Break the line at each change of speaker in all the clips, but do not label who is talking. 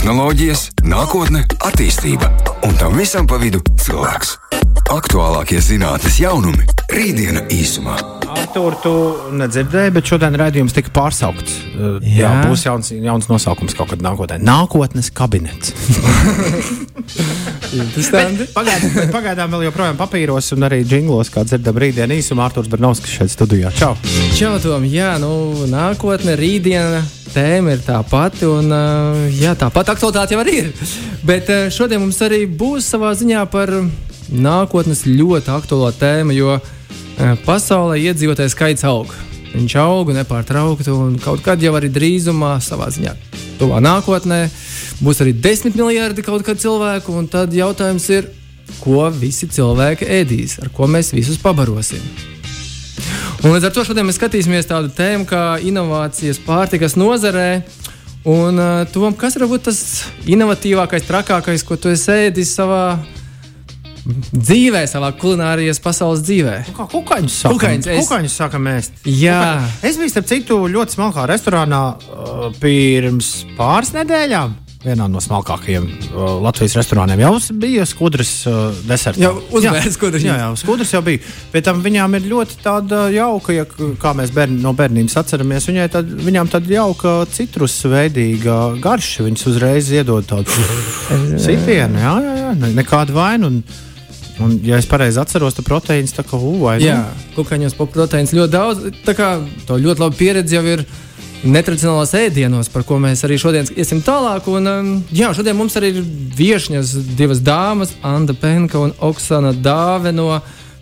tehnoloģijas, nākotne, attīstība un tam visam pa vidu cilvēks. Aktuālākie zinātnīs jaunumi - rītdiena īsumā.
Tur tu nedzirdēji, bet šodien redzējums tika pārsaukts. Uh, jā, jā būs jauns, jauns nosaukums kaut kad nākotnē. Nākotnes kabinets. Pagaidām, pagaidām vēl joprojām papīros un arī jinglos, kā dzirdam rītdienā īsumā. Arthurs Bernovskis šeit studijā. Čau!
Čau, Tom! Jā, nu, nākotne, rītdiena tēma ir tā pati, un jā, tāpat aktualitāte jau ir. Bet šodien mums arī būs savā ziņā par nākotnes ļoti aktuālo tēmu, jo pasaulē iedzīvotāju skaits aug. Viņš aug nepārtraukti, un kaut kad jau arī drīzumā, savā ziņā, tuvā nākotnē, būs arī desmit miljardi kaut kādu cilvēku. Tad jautājums ir, ko visi cilvēki ēdīs, ar ko mēs visus pabarosim. Un līdz ar to šodien mēs skatīsimies tādu tēmu kā inovācijas pārtikas nozarē. Un uh, tom, kas ir tas inovatīvākais, trakākais, ko tu esi ēdis savā dzīvē, savā kulinārijas pasaules dzīvē.
Kā kukaiņus sākam, kukaiņus, es... kukaiņus sākam ēst.
Jā.
Kukaiņus. Es biju, starp citu, ļoti smalkā restorānā uh, pirms pāris nedēļām vienā no smalkākajiem uh, Latvijas restorāniem. Jau bija skudras uh, deserts.
Jau uzvērts skudras.
Jā, jā, skudras jau bija. Pēc tam viņām ir ļoti tāda jauka, ja, kā mēs bērni, no bērnības atceramies. Viņai tad, viņām tāda jauka citrus veidīga garša. Viņas uzreiz iedod tādu sitienu. Jā, jā, jā, ne, nekādu vainu. Un, Un, ja es pareizi atceros, tad proteīns tā kā uvai.
Nu? Jā, kukaiņos proteīns ļoti daudz. Tā kā to ļoti labi pieredzi jau ir netradicionālos ēdienos, par ko mēs arī šodien iesim tālāk. Un, um, jā, šodien mums arī ir viesņas divas dāmas, Anna Penka un Oksana Dāve no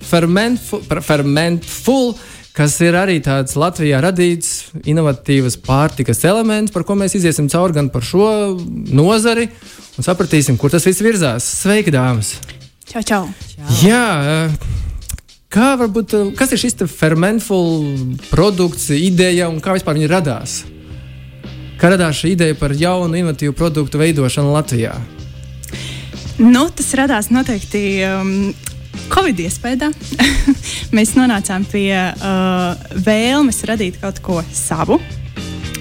Fermentful, kas ir arī tāds Latvijā radīts inovatīvs pārtikas elements, par ko mēs iesim cauri gan par šo nozari un sapratīsim, kur tas viss virzās. Sveiki, dāmas!
Čau, čau!
čau. Jā, Kā varbūt, eh, kas ir šis fermentful produkts, ideja un kā vispār viņa radās? Kā radās šī ideja par jaunu, innovatīvu produktu veidošanu Latvijā?
Nu, tas radās noteikti um, Covid iespējā. Mēs nonācām pie uh, vēlmes radīt kaut ko savu.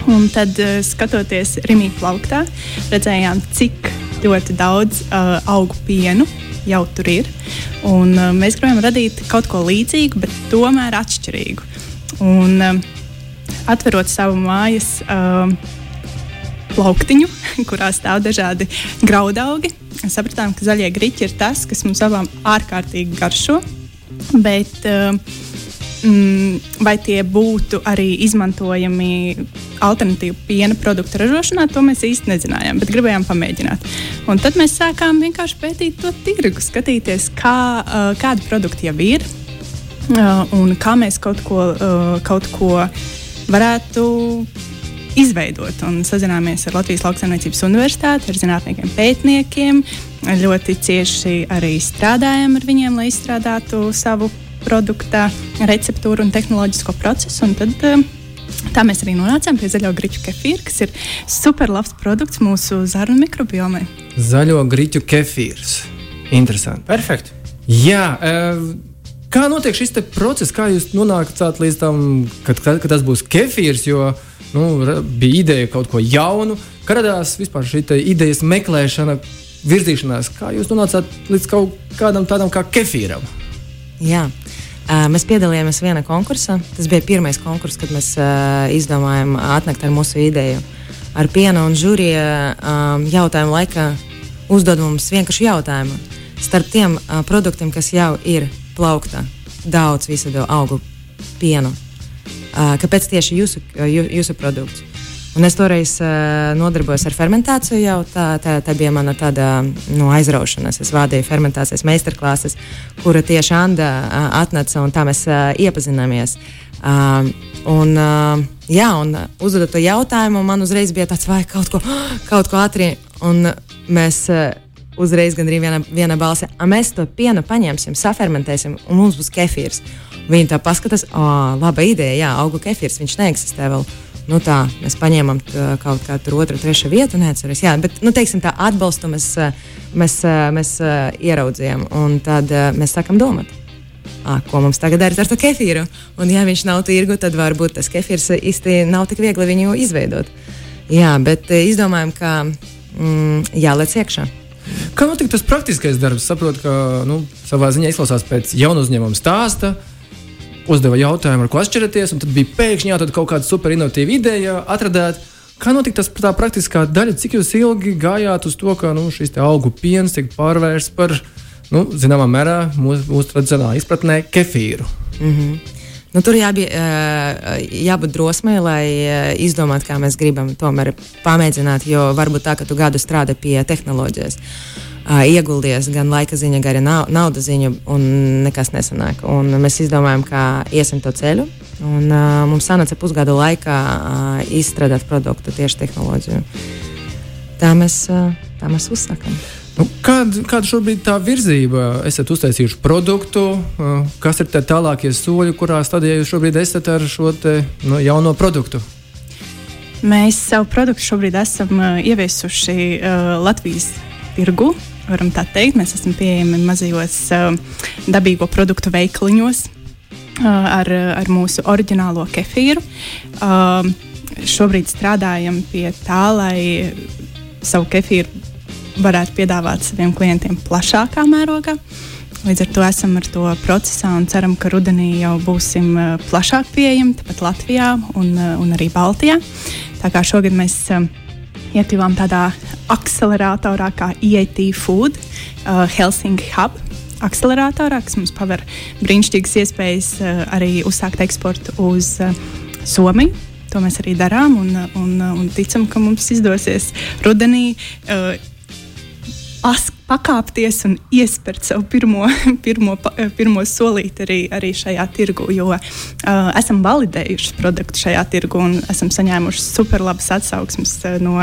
Un tad, uh, skatoties Rīgā plauktā, redzējām, cik ļoti daudz uh, augu pienu jau tur ir. Un, uh, mēs gribam radīt kaut ko līdzīgu, bet tomēr atšķirīgu. Un, uh, atverot savu mājas uh, plauktiņu, kurā stāv dažādi graudaugi, sapratām, ka zaļie griķi ir tas, kas mums abām ārkārtīgi garšo. Bet, mm, vai tie būtu arī izmantojami alternatīvu piena produktu ražošanā, to mēs īsti nezinājām, bet gribējām pamēģināt. Un tad mēs sākām vienkārši pētīt to tirgu, skatīties, kā, uh, kādi produkti jau ir uh, un kā mēs kaut ko, uh, kaut ko varētu izveidot. Un sazināmies ar Latvijas Lauksaimniecības Universitāti, ar zinātniekiem, pētniekiem. Ļoti cieši arī strādājam ar viņiem, lai izstrādātu savu produkta receptūru un tehnoloģisko procesu. Un tad, eh, Tā mēs arī nonācām pie zaļo grīķu kefīra, kas ir superlabs produkts mūsu zarnu mikrobiomai.
Zaļo grīķu kefīrs. Interesanti.
Perfekti.
Jā, e, kā notiek šis process, kā jūs nonācāt līdz tam, kad, kad, kad tas būs kefīrs? Jo nu, bija ideja kaut ko jaunu, kā radās vispār šī idejas meklēšana, virzīšanās. Kā jūs nonācāt līdz kaut kādam tādam kā kefīram?
Jā. Uh, mēs piedalījāmies vienā konkursā. Tas bija pirmais konkurss, kad mēs uh, izdomājām atnākt ar mūsu ideju. Ar pienu un žūrija um, jautājumu laikā uzdod mums vienkārši jautājumu. Starp tiem uh, produktiem, kas jau ir plauktā, daudz visādi augu pienu. Uh, kāpēc tieši jūsu, jūsu produkts? Un es toreiz uh, nodarbojos ar fermentāciju, jau tā, tā, tā bija mana tāda nu, aizraušanās. Es vadīju fermentācijas meistarklases, kura tieši Anna uh, atnāca un tā mēs uh, iepazināmies. Uh, un, uh, jā, un uzdodot to jautājumu, man uzreiz bija tāds, vai kaut ko, kaut ko ātri. Un mēs uh, uzreiz gandrīz viena, viena balsi, mēs to pienu paņemsim, safermentēsim, un mums būs kefīrs. Viņi tā paskatās, oh, laba ideja, jā, augu kefīrs, viņš neeksistē vēl nu, tā, mēs paņēmām kaut kādu otru, trešo vietu, neatceros. Jā, bet nu, teiksim, tā atbalstu mēs, mēs, mēs ieraudzījām, un tad mēs sākam domāt. À, ko mums tagad darīt ar to kefīru? Un, ja viņš nav tirgu, tad varbūt tas kefīrs īsti nav tik viegli viņu izveidot. Jā, bet izdomājām, ka mm, jāliec iekšā.
Kā notika tas praktiskais darbs? Saprotu, ka nu, savā ziņā izklausās pēc jaunu uzņēmumu stāsta. Uzdeva jautājumu, ar ko atšķiraties, un tad bija pēkšņi jāatrod kaut kāda superinovatīva ideja, atradāt. Kā notika tas tā praktiskā daļa, cik jūs ilgi gājāt uz to, ka nu, šis augu piens tiek pārvērsts par, nu, zināmā mērā, mūsu, mūsu tradicionālā izpratnē, kefīru?
Mm -hmm. Nu, tur jābie, jābūt drosmei, lai izdomātu, kā mēs gribam tomēr pamēģināt, jo varbūt tā, ka tu gadu strādā pie tehnoloģijas. Ieguldies gan laika ziņa, gan naudas ziņa, un nekas nesanāk. Un mēs izdomājām, kā iesim to ceļu. Un, uh, mums sanāca pusgada laikā uh, izstrādāt produktu tieši tehnoloģiju. Tā mēs, uh, tā mēs uzsākām.
Nu, kāda, kāda šobrīd tā virzība? Esat uztaisījuši produktu, kas ir tie tālākie soļi, kurā stadijā jūs šobrīd esat ar šo te, nu, jauno produktu?
Mēs savu produktu šobrīd esam uh, ieviesuši uh, Latvijas tirgu. Varam tā teikt, mēs esam pieejami mazajos uh, dabīgo produktu veikaliņos ar, ar mūsu oriģinālo kefīru. Šobrīd strādājam pie tā, lai savu kefīru varētu piedāvāt saviem klientiem plašākā mērogā. Līdz ar to esam ar to procesā un ceram, ka rudenī jau būsim plašāk pieejami tepat Latvijā un, un arī Baltijā. Tā kā šogad mēs iekļuvām tādā akceleratorā kā EIT Food, uh, Helsinki Hub akceleratorā, kas mums paver brīnišķīgas iespējas uh, arī uzsākt eksportu uz uh, Somiju. To mēs arī darām un, un, un ticam, ka mums izdosies rudenī uh, pakāpties un iespērt savu pirmo, pirmo, pirmo solīti arī, arī šajā tirgu, jo uh, esam validējuši produktu šajā tirgu un esam saņēmuši superlabas atsauksmes no,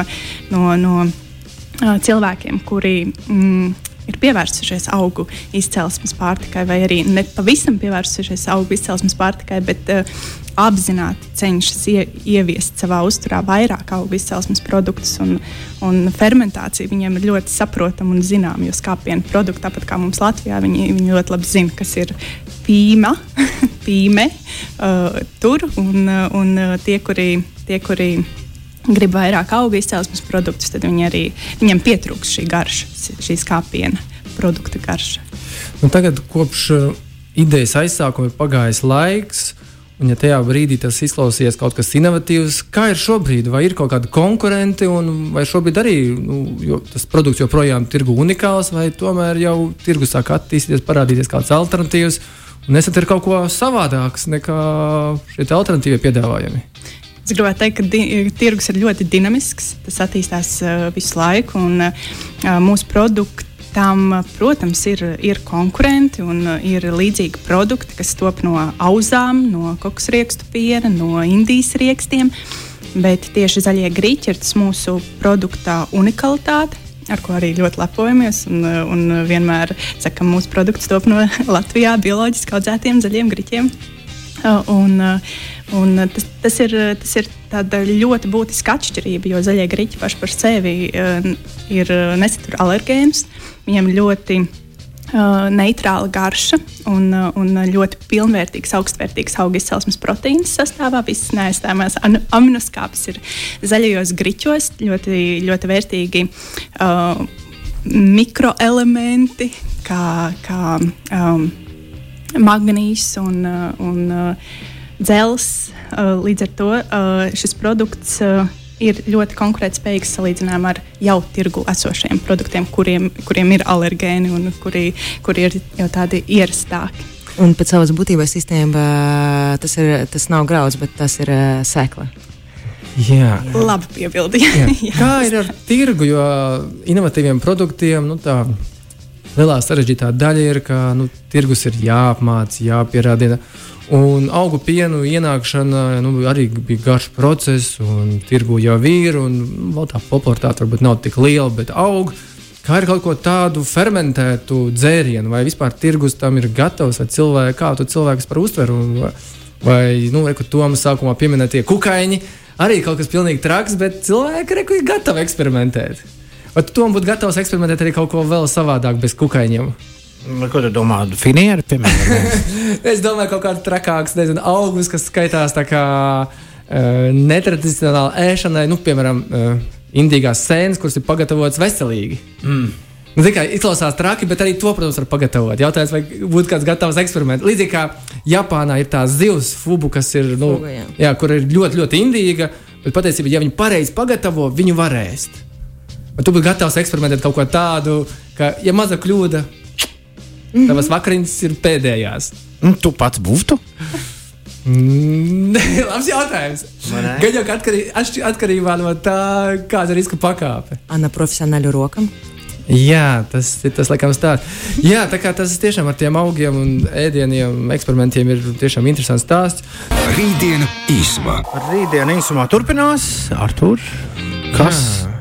no, no uh, cilvēkiem, kuri. Mm, ir pievērsušies augu izcelsmes pārtikai, vai arī ne pavisam pievērsušies augu izcelsmes pārtikai, bet uh, apzināti cenšas ie, ieviest savā uzturā vairāk augu izcelsmes produktus. Un, un fermentācija viņiem ir ļoti saprotama un zināma, jo skāpienu produkti, tāpat kā mums Latvijā, viņi, viņi ļoti labi zina, kas ir pīma, pīme uh, tur un, un tie, kuri. Tie, kuri grib vairāk auga izcelsmes produktus, tad arī, viņam pietrūks šī garša, šī skāpiena produkta garša.
Nu, tagad, kopš uh, idejas aizsākuma, ir pagājis laiks. Un, ja tajā brīdī tas izklausījās kaut kas inovatīvs, kā ir šobrīd? Vai ir kaut kādi konkurenti, vai šobrīd arī nu, tas produkts joprojām ir unikāls, vai tomēr jau tirgus sāk attīstīties, parādīties kāds alternatīvs, un esat ir kaut ko savādāks nekā šie alternatīvie piedāvājumi?
Es gribētu teikt, ka tirgus ir ļoti dinamisks. Tas attīstās uh, visu laiku, un uh, mūsu produktam, protams, ir, ir konkurenti un uh, ir līdzīgi produkti, kas top no auzām, no koksriekstu piena, no indijas riekstiem. Bet tieši zaļie grīķi ir tas mūsu produkta unikalitāte ar ko arī ļoti lepojamies. Un, un vienmēr sakām, mūsu produkts top no Latvijā bioloģiski audzētiem zaļiem griķiem. Un, un tas, tas, ir, tas ir ļoti būtiska atšķirība, jo zaļie grīķi paši par sevi ir nesatur alergēnus. Viņiem ļoti uh, neitrāla garša un, uh, un ļoti pilnvērtīgs, augstvērtīgs auga izcelsmes proteīns sastāvā. Visas neaizstājamās aminoskāpes ir zaļajos griķos, ļoti, ļoti vērtīgi uh, mikroelementi, kā, kā um, magnīs un, uh, un uh, dzels. Uh, līdz ar to šis produkts ir ļoti konkurētspējīgs salīdzinājumā ar jau tirgu esošiem produktiem, kuriem, kuriem ir alergēni un kuri, kuri ir jau tādi ierastāki.
Un pēc savas būtības sistēma tas, ir, tas nav grauds, bet tas ir sēkla.
Jā,
labi piebildīja.
Kā ir ar tirgu, jo inovatīviem produktiem nu, tā lielā sarežģītā daļa ir, ka nu, tirgus ir jāapmāca, jāpierāda. Un augu pienu ienākšana nu, arī bija garš process, un tirgu jau ir. Vēl tā popularitāte varbūt nav tik liela, bet aug. Kā ir kaut ko tādu fermentētu dzērienu, vai vispār tirgus tam ir gatavs, vai cilvēki, kā tu cilvēks par uztveru, vai, vai nu, reku, Tomas sākumā pieminētie kukaiņi, arī kaut kas pilnīgi traks, bet cilvēki ir gatavi eksperimentēt. Vai tu tam būtu gatavs eksperimentēt arī kaut ko vēl savādāk bez kukaiņiem?
Ko tu domā? Finieri, piemēram?
es domāju, kaut kāds trakāks, nezinu, augus, kas skaitās tā kā uh, netradicionāli ēšanai, nu, piemēram, uh, indīgās sēnes, kuras ir pagatavotas veselīgi. Mm. Nu, kā, izklausās traki, bet arī to, protams, var pagatavot. Jautājums, vai būtu kāds gatavs eksperiments. Līdzīgi kā Japānā ir tā zivs, fubu, kas ir, nu,
Fugu, jā.
jā, kur ir ļoti, ļoti indīga, bet patiesībā, ja viņi pareizi pagatavo, viņu var ēst. Bet tu biji gatavs eksperimentēt kaut ko tādu, ka, ja maza kļūda, mm -hmm. tavas vakariņas ir pēdējās.
Mm, tu pats būtu?
Labs jautājums. Gan jau atkarībā, atkarībā no tā, kāda ir riska pakāpe.
Ana profesionāli rokam.
Jā, tas ir tas, laikam, stāsts. Jā, tā kā tas tiešām ar tiem augiem un ēdieniem, eksperimentiem ir tiešām interesants stāsts.
Rītdiena īsumā.
Rītdiena īsumā turpinās Artur. Kas? Jā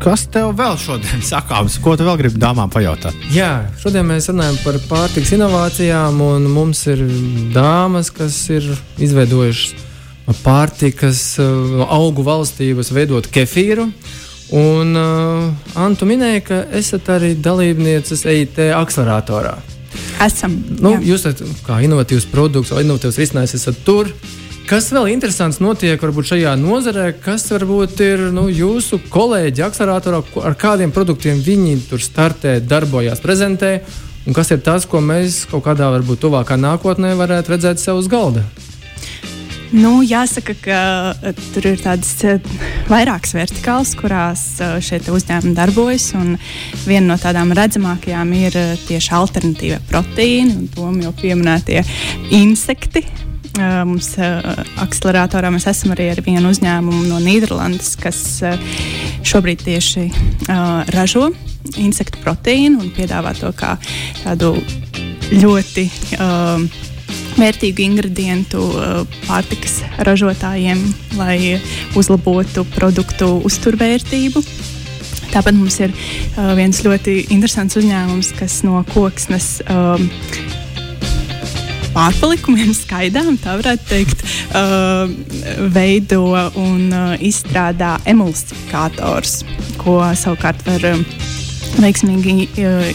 kas tev vēl šodien sakāms? Ko tu vēl gribi dāmām pajautāt?
Jā, šodien mēs runājam par pārtiks inovācijām, un mums ir dāmas, kas ir izveidojušas pārtikas, eh, augu valstības veidot kefīru. Un uh, Antu minēja, ka esat arī dalībnieces EIT akceleratorā.
Esam.
Nu,
jā.
jūs esat kā inovatīvs produkts vai inovatīvs risinājums, esat tur. Kas vēl interesants notiek varbūt šajā nozarē, kas varbūt ir nu, jūsu kolēģi akceleratorā, ko- ar kādiem produktiem viņi tur startē, darbojas, prezentē, un kas ir tas, ko mēs kaut kādā varbūt tuvākā nākotnē varētu redzēt sev uz galda?
Nu, jāsaka, ka uh, tur ir tādas uh, vairākas vertikālas, kurās uh, šie uzņēmumi darbojas. Viena no tādām redzamākajām ir tieši alternatīvie proteīni, un to jau pieminētie insekti. Uh, Mums uh, akceleratorā mēs esam arī ar vienu uzņēmumu no Nīderlandes, kas uh, šobrīd tieši ražo insektu proteīnu un piedāvā to kā tādu ļoti um, vērtīgu ingredientu uh, pārtikas ražotājiem, lai uzlabotu produktu uzturvērtību. Tāpat mums ir uh, viens ļoti interesants uzņēmums, kas no koksnes um, pārpalikumiem, skaidām, tā varētu teikt, uh, veido un uh, izstrādā emulsifikators, ko savukārt var um, veiksmīgi uh,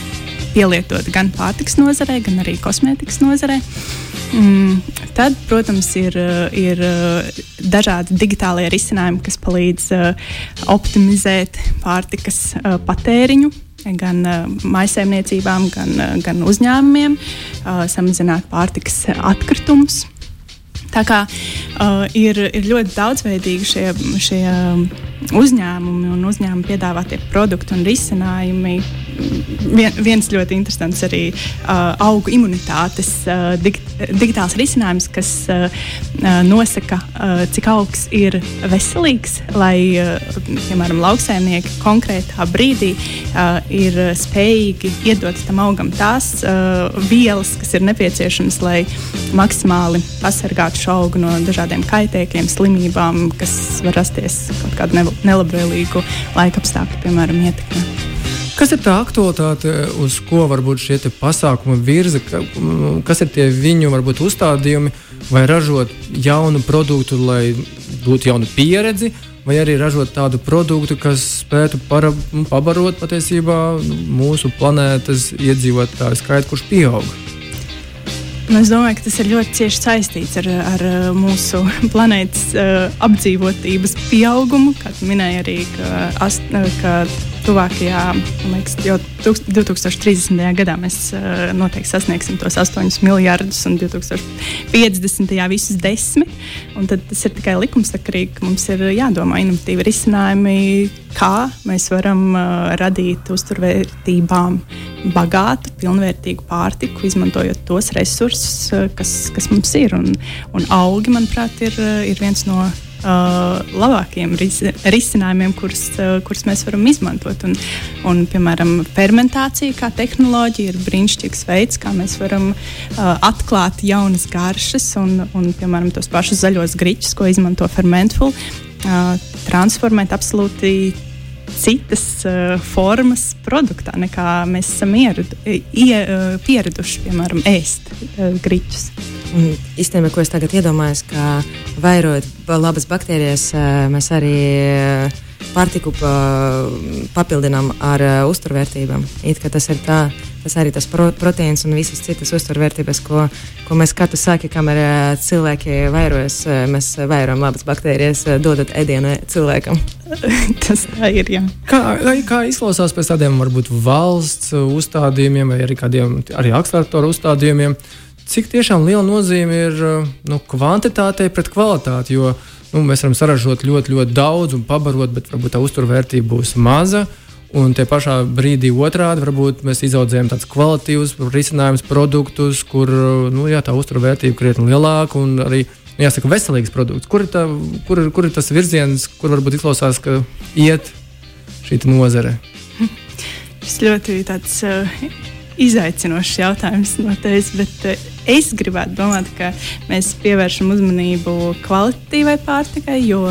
pielietot gan pārtiks nozarē, gan arī kosmētikas nozarē. Mm, tad, protams, ir, uh, ir uh, dažādi digitālie risinājumi, kas palīdz uh, optimizēt pārtikas uh, patēriņu gan uh, maisaimniecībām, gan, uh, gan uzņēmumiem, uh, samazināt pārtikas atkritumus. Tā kā uh, ir, ir ļoti daudzveidīgi šie, šie um, uzņēmumi un uzņēmumi piedāvātie produkti un risinājumi. Vien, viens ļoti interesants arī uh, augu imunitātes uh, dig, digitāls risinājums, kas uh, uh, nosaka, uh, cik augs ir veselīgs, lai, uh, piemēram, lauksaimnieki konkrētā brīdī uh, ir spējīgi iedot tam augam tās uh, vielas, kas ir nepieciešamas, lai maksimāli pasargātu šo augu no dažādiem kaitēkļiem, slimībām, kas var rasties kaut kādu ne- nelabvēlīgu laika apstākļu, piemēram, ietekmē.
Kas ir tā aktualitāte, uz ko varbūt šie pasākumi virza, ka, mm, kas ir tie viņu varbūt uzstādījumi, vai ražot jaunu produktu, lai gūtu jaunu pieredzi, vai arī ražot tādu produktu, kas spētu para, nu, pabarot patiesībā mūsu planētas iedzīvotāju skaitu, kurš pieaug.
Nu, es domāju, ka tas ir ļoti cieši saistīts ar, ar uh, mūsu planētas uh, apdzīvotības pieaugumu. Kā tu minēji, arī ka, ast, uh, ka tuvākajā, liekas, jau tūkst- 2030. gadā mēs uh, noteikti sasniegsim tos 8 miljardus un 2050. visus desmit. Un tad tas ir tikai likumsakarīgi, ka mums ir jādomā inovatīvi risinājumi, kā mēs varam uh, radīt uzturvērtībām bagātu, pilnvērtīgu pārtiku, izmantojot tos resursus, uh, kas, kas mums ir. Un, un augi, manuprāt, ir, ir viens no uh, labākajiem ris risinājumiem, kurus, uh, kurus mēs varam izmantot. Un, un, piemēram, fermentācija kā tehnoloģija ir brīnišķīgs veids, kā mēs varam uh, atklāt jaunas garšas un, un piemēram, tos pašus zaļos griķus, ko izmanto Fermentful, uh, transformēt absolūti citas uh, formas produktā, nekā mēs esam ieradu, ie, uh, pieraduši, piemēram, ēst uh, griķus.
Īstenībā, ko es tagad iedomājos, ka vairot ba- labas baktērijas, eh, mēs arī eh, pārtiku pa, papildinām ar uh, uzturvērtībām. It kā tas ir tā, tas arī tas pro, proteīns un visas citas uzturvērtības, ko, ko mēs katru sāki, kamēr cilvēki vairojas, mēs vairojam labas baktērijas, dodot ēdienu cilvēkam.
tas tā ir, jā.
Kā, kā izklausās pēc tādiem varbūt valsts uzstādījumiem vai arī kādiem arī akceleratora uzstādījumiem? Cik tiešām liela nozīme ir nu, kvantitātei pret kvalitāti? Jo, nu, mēs varam saražot ļoti, ļoti daudz un pabarot, bet varbūt tā uzturvērtība būs maza. Un tie pašā brīdī otrādi varbūt mēs izaudzējam tādus kvalitīvus risinājumus, produktus, kur nu, jā, tā uzturvērtība krietni lielāka un arī nu, jāsaka, veselīgs produkts. Kur ir, tā, kur, ir, kur ir tas virziens, kur varbūt izklausās, ka iet šī nozare?
Tas ļoti tāds, uh, izaicinošs jautājums noteikti, bet uh, es gribētu domāt, ka mēs pievēršam uzmanību kvalitatīvai pārtikai, jo,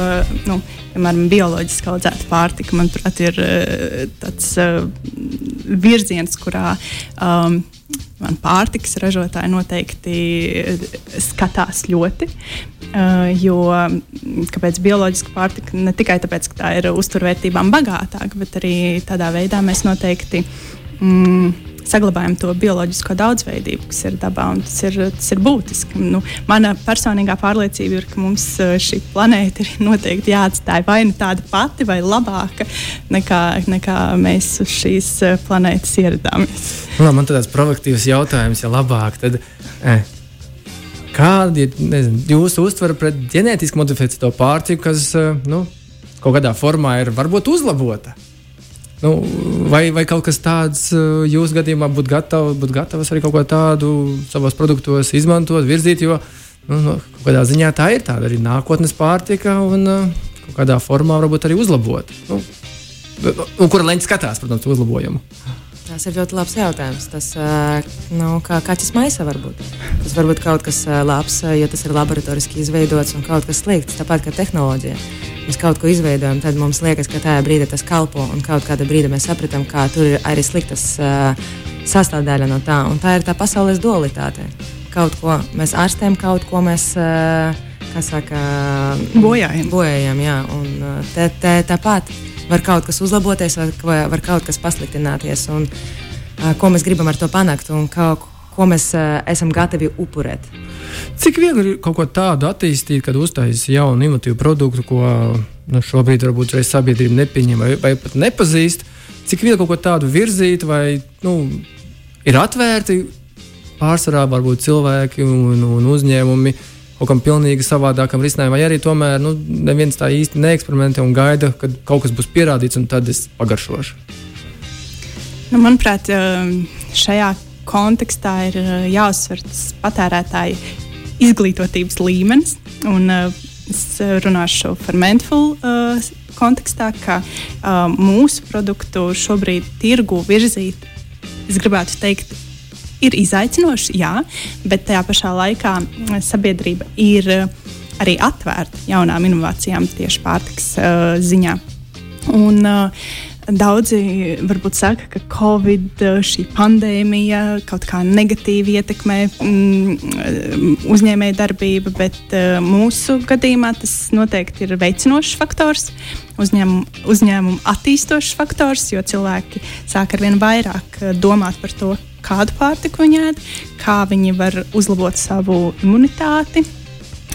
nu, piemēram, bioloģiski audzēta pārtika, manuprāt, ir uh, tāds uh, virziens, kurā um, man pārtikas ražotāji noteikti skatās ļoti. Jo kāpēc bioloģiska pārtika? Ne tikai tāpēc, ka tā ir uzturvērtībām bagātāka, bet arī tādā veidā mēs noteikti. Mm, saglabājam to bioloģisko daudzveidību, kas ir dabā, tas ir, tas ir būtiski. Nu, mana personīgā pārliecība ir, ka mums eh, šī planēta ir noteikti jāatstāj vai nu tāda pati, vai labāka nekā, nekā mēs uz šīs eh, planētas ieradāmies.
Nu, man tāds provokatīvs jautājums, ja labāk, tad. Eh. Kāda ir nezinu, jūsu uztvere pret ģenētiski modificēto pārtiku, kas eh, nu, kaut kādā formā ir varbūt uzlabota? Nu, vai, vai kaut kas tāds uh, jūsu gadījumā būtu gatavs, būt gatavs arī kaut ko tādu savos produktos izmantot, virzīt? Jo nu, nu, kādā ziņā tā ir tāda arī nākotnes pārtika un uh, kaut kādā formā varbūt arī uzlabot. Nu, un kura leņķa skatās, protams, uzlabojumu?
Tas ir ļoti labs jautājums. Tas nu, kā kaķis maisa var būt. Tas var būt kaut kas labs, ja tas ir laboratoriski izveidots, un kaut kas slikts, tāpat kā tehnoloģija mēs kaut ko izveidojam, tad mums liekas, ka tajā brīdī tas kalpo, un kaut kādā brīdī mēs saprotam, ka tur ir arī sliktas uh, sastāvdaļa no tā. Un tā ir tā pasaules dualitāte. Kaut ko mēs ārstējam, kaut ko mēs. Uh, Saka,
bojājam.
bojājam jā. Un, te, te, tāpat var kaut kas uzlaboties, vai var kaut kas pasliktināties. Un, ko mēs gribam ar to panākt un kā, ko mēs esam gatavi upurēt.
Cik viegli ir kaut ko tādu attīstīt, kad uztaisīs jaunu, inovatīvu produktu, ko nu, šobrīd varbūt sabiedrība nepieņem vai, vai pat nepazīst? Cik viegli kaut ko tādu virzīt, vai nu, ir atvērti pārsvarā varbūt cilvēki un, un uzņēmumi kaut kam pilnīgi savādākam risinājumam, vai arī tomēr nu, neviens tā īsti neeksperimentē un gaida, kad kaut kas būs pierādīts, un tad es pagaršošu.
Nu, manuprāt, šajā kontekstā ir eh, jāuzsver patērētāju izglītotības līmenis. Un, uh, es runāšu par Mentful uh, kontekstā, ka uh, mūsu produktu šobrīd tirgu virzīt, es gribētu teikt, ir izaicinoši, jā, bet tajā pašā laikā sabiedrība ir arī atvērta jaunām inovācijām tieši pārtiks uh, ziņā. Un, uh, Daudzi varbūt saka, ka Covid, šī pandēmija kaut kā negatīvi ietekmē mm, uzņēmēju darbību, bet mūsu gadījumā tas noteikti ir veicinošs faktors, uzņēmumu, uzņēmumu attīstošs faktors, jo cilvēki sāk ar vien vairāk domāt par to, kādu pārtiku viņi ēd, kā viņi var uzlabot savu imunitāti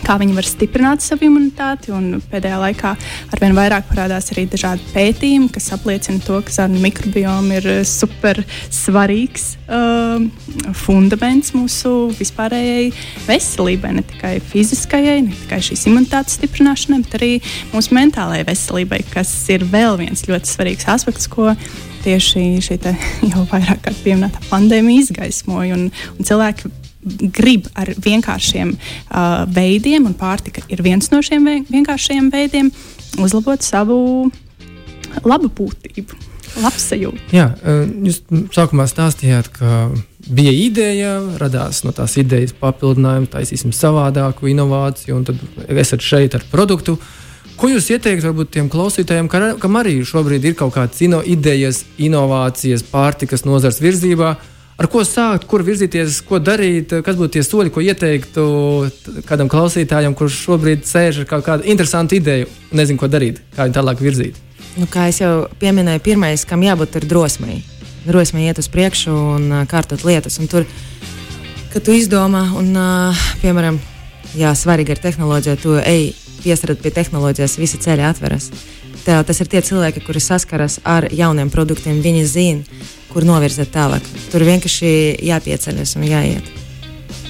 kā viņi var stiprināt savu imunitāti. Pēdējā laikā arvien vairāk parādās arī dažādi pētījumi, kas apliecina to, ka zarnu mikrobioma ir eh, super svarīgs uh, fundaments mūsu vispārējai veselībai, ne tikai fiziskajai, ne tikai šīs imunitātes stiprināšanai, bet arī mūsu mentālajai veselībai, kas ir vēl viens ļoti svarīgs aspekts, ko tieši šī jau vairāk kārt pieminētā pandēmija izgaismoja. Un, un cilvēki grib ar vienkāršiem uh, veidiem, un pārtika ir viens no šiem vienkāršiem veidiem, uzlabot savu labu būtību. Labsajūta.
Jā, jūs sākumā stāstījāt, ka bija ideja, radās no tās idejas papildinājums, taisīsim savādāku inovāciju, un tad esat šeit ar produktu. Ko jūs ieteiktu varbūt tiem klausītājiem, kam arī šobrīd ir kaut kādas ino idejas, inovācijas, pārtikas nozars virzībā, ar ko sākt, kur virzīties, ko darīt, kas būtu tie soļi, ko ieteiktu kādam klausītājam, kurš šobrīd sēž ar kādu interesantu ideju, nezinu, ko darīt, kā viņu tālāk virzīt.
Nu, kā jau pieminēju, pirmais, kam jābūt ir drosmei. drosme iet uz priekšu un kārtot lietas. Un tur, kad tu izdomā, un, piemēram, jā, svarīgi ir tehnoloģija, tu ej piesarāt pie tehnoloģijas, visi ceļi atveras. Tā, tas ir tie cilvēki, kuri saskaras ar jauniem produktiem, viņi zina, kur novirzīt tālāk. Tur vienkārši jāpieceļas un jāiet.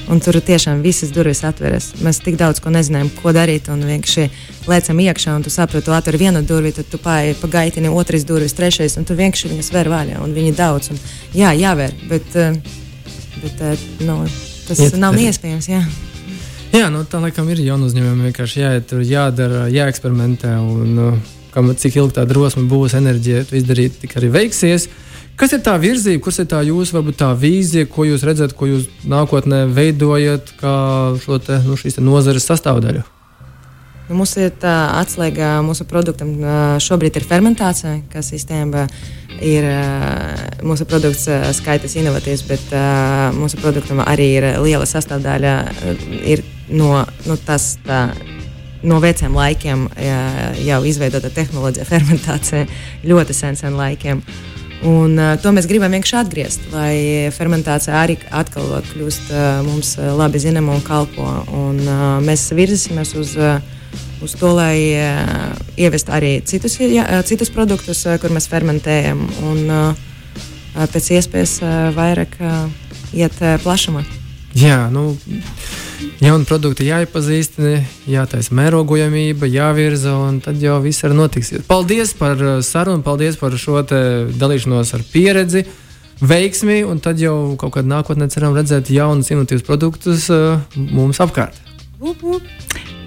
Un tur tiešām visas durvis atveras. Mēs tik daudz ko nezinājām, ko darīt. Un vienkārši lēcam iekšā, un tu saproti, tu atver vienu durvi, tad tu pāri pa gaitini, otrais durvis, trešais, un tur vienkārši viņas ver vaļā. Un viņi daudz. Un, jā, jāver, bet, eh, bet eh, no, tas Iet, nav iespējams. Jā.
Jā, nu, tā laikam ir jauna uzņēmuma. Vienkārši jāiet, jādara, jāeksperimentē. Un, uh, kam, cik ilgi tā drosme būs, enerģija izdarīt, tik arī veiksies. Kas ir tā virzība, kas ir tā jūsu varbūt, tā vīzija, ko jūs redzat, ko jūs nākotnē veidojat, kā šo te, nu, šīs nozares sastāvdaļu?
Nu, mums ir tā atslēga mūsu produktam šobrīd ir fermentācija, kas īstenībā ir mūsu produkts skaitas inovatīvs, bet mūsu produktam arī ir liela sastāvdaļa ir no, no tas tā, no veciem laikiem jau izveidota tehnoloģija, fermentācija ļoti sen, sen laikiem. Un, to mēs gribam vienkārši atgriezt, lai fermentācija arī atkal kļūst mums labi zinama un kalpo. Un, mēs virzīsimies uz, uh, uz to, lai uh, ievestu arī citus, ja, citus produktus, uh, kur mēs fermentējam, un uh, pēc iespējas uh, vairāk uh, iet uh, plašumā.
Jā, nu, jauni produkti jāiepazīst, jātaisa mērogojamība, jāvirza, un tad jau viss arī notiks. Paldies par sarunu, paldies par šo dalīšanos ar pieredzi, veiksmi, un tad jau kaut kādā nākotnē ceram redzēt jaunus, inovatīvus produktus mums apkārt.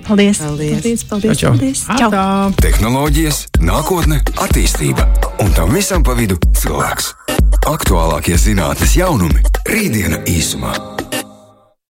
Paldies! Paldies! paldies, paldies,
čau, čau.
paldies. Čau.
Tehnoloģijas, nākotne, attīstība un tam visam pa vidu cilvēks. Aktuālākie zinātnes jaunumi - rītdiena īsumā.